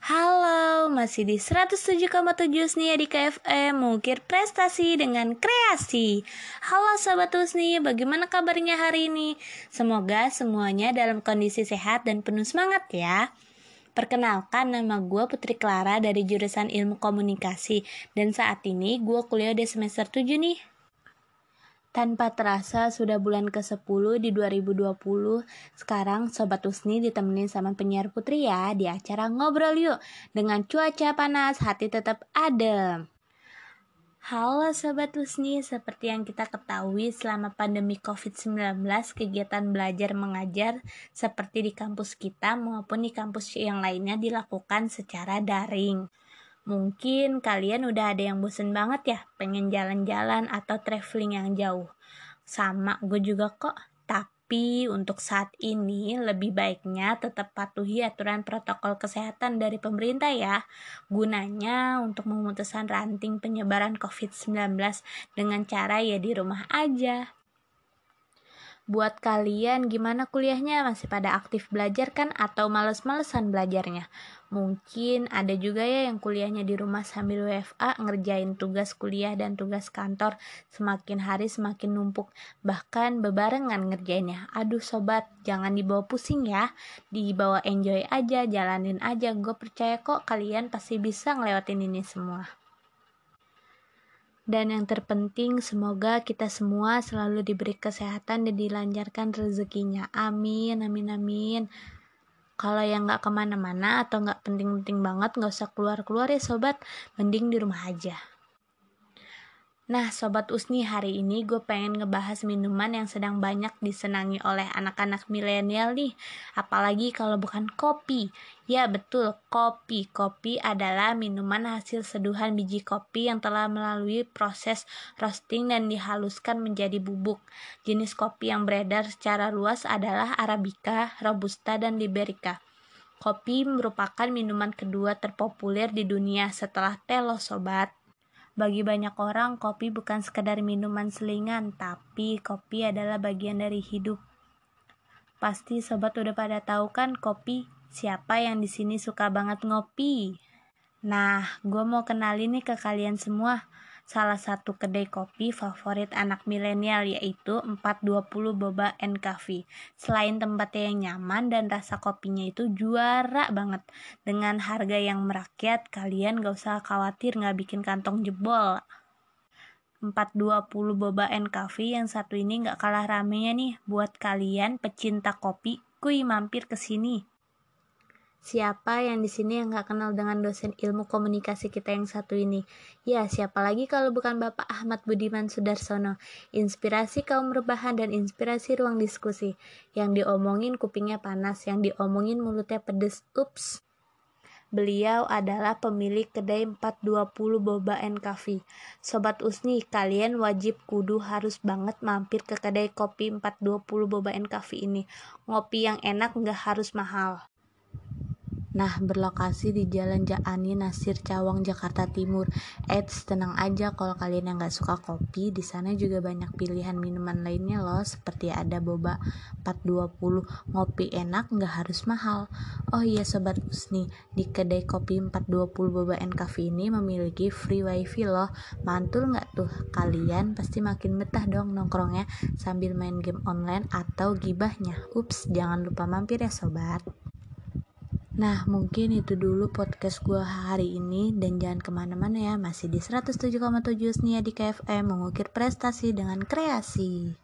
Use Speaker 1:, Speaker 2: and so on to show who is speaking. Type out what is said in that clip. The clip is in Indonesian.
Speaker 1: Halo, masih di 107,7 Usnia di KFM Mengukir prestasi dengan kreasi. Halo Sobat Usni, bagaimana kabarnya hari ini? Semoga semuanya dalam kondisi sehat dan penuh semangat ya. Perkenalkan, nama gue Putri Clara dari jurusan Ilmu Komunikasi. Dan saat ini gue kuliah di semester 7 nih tanpa terasa sudah bulan ke-10 di 2020, sekarang Sobat Usni ditemenin sama penyiar Putri ya di acara Ngobrol Yuk. Dengan cuaca panas, hati tetap adem. Halo Sobat Usni, seperti yang kita ketahui selama pandemi COVID-19, kegiatan belajar mengajar seperti di kampus kita maupun di kampus yang lainnya dilakukan secara daring. Mungkin kalian udah ada yang bosen banget ya, pengen jalan-jalan atau traveling yang jauh. Sama gue juga kok, tapi untuk saat ini lebih baiknya tetap patuhi aturan protokol kesehatan dari pemerintah ya. Gunanya untuk memutuskan ranting penyebaran COVID-19 dengan cara ya di rumah aja. Buat kalian gimana kuliahnya? Masih pada aktif belajar kan atau males-malesan belajarnya? Mungkin ada juga ya yang kuliahnya di rumah sambil WFA ngerjain tugas kuliah dan tugas kantor semakin hari semakin numpuk bahkan bebarengan ngerjainnya. Aduh sobat, jangan dibawa pusing ya. Dibawa enjoy aja, jalanin aja. Gue percaya kok kalian pasti bisa ngelewatin ini semua. Dan yang terpenting, semoga kita semua selalu diberi kesehatan dan dilancarkan rezekinya. Amin, amin, amin. Kalau yang nggak ke mana-mana atau nggak penting-penting banget, nggak usah keluar-keluar ya sobat. Mending di rumah aja. Nah, Sobat Usni, hari ini gue pengen ngebahas minuman yang sedang banyak disenangi oleh anak-anak milenial nih. Apalagi kalau bukan kopi. Ya, betul, kopi. Kopi adalah minuman hasil seduhan biji kopi yang telah melalui proses roasting dan dihaluskan menjadi bubuk. Jenis kopi yang beredar secara luas adalah Arabica, Robusta, dan Liberica. Kopi merupakan minuman kedua terpopuler di dunia setelah teh sobat. Bagi banyak orang, kopi bukan sekedar minuman selingan, tapi kopi adalah bagian dari hidup. Pasti sobat udah pada tahu kan kopi siapa yang di sini suka banget ngopi. Nah, gue mau kenalin nih ke kalian semua salah satu kedai kopi favorit anak milenial yaitu 420 Boba and Coffee. Selain tempatnya yang nyaman dan rasa kopinya itu juara banget. Dengan harga yang merakyat, kalian gak usah khawatir gak bikin kantong jebol. 420 Boba and Coffee yang satu ini gak kalah ramenya nih buat kalian pecinta kopi, kuy mampir ke sini. Siapa yang di sini yang nggak kenal dengan dosen ilmu komunikasi kita yang satu ini? Ya, siapa lagi kalau bukan Bapak Ahmad Budiman Sudarsono, inspirasi kaum rebahan dan inspirasi ruang diskusi. Yang diomongin kupingnya panas, yang diomongin mulutnya pedes. Ups. Beliau adalah pemilik kedai 420 Boba and Coffee. Sobat Usni, kalian wajib kudu harus banget mampir ke kedai kopi 420 Boba and Coffee ini. Ngopi yang enak nggak harus mahal. Nah, berlokasi di Jalan Jaani Nasir Cawang Jakarta Timur. Eits, tenang aja kalau kalian yang nggak suka kopi, di sana juga banyak pilihan minuman lainnya loh, seperti ada boba 420, ngopi enak nggak harus mahal. Oh iya sobat Usni, di kedai kopi 420 Boba and Coffee ini memiliki free wifi loh. Mantul nggak tuh? Kalian pasti makin betah dong nongkrongnya sambil main game online atau gibahnya. Ups, jangan lupa mampir ya sobat. Nah, mungkin itu dulu podcast gue hari ini dan jangan ke mana-mana ya, masih di 107,7 Nia di KFM mengukir prestasi dengan kreasi.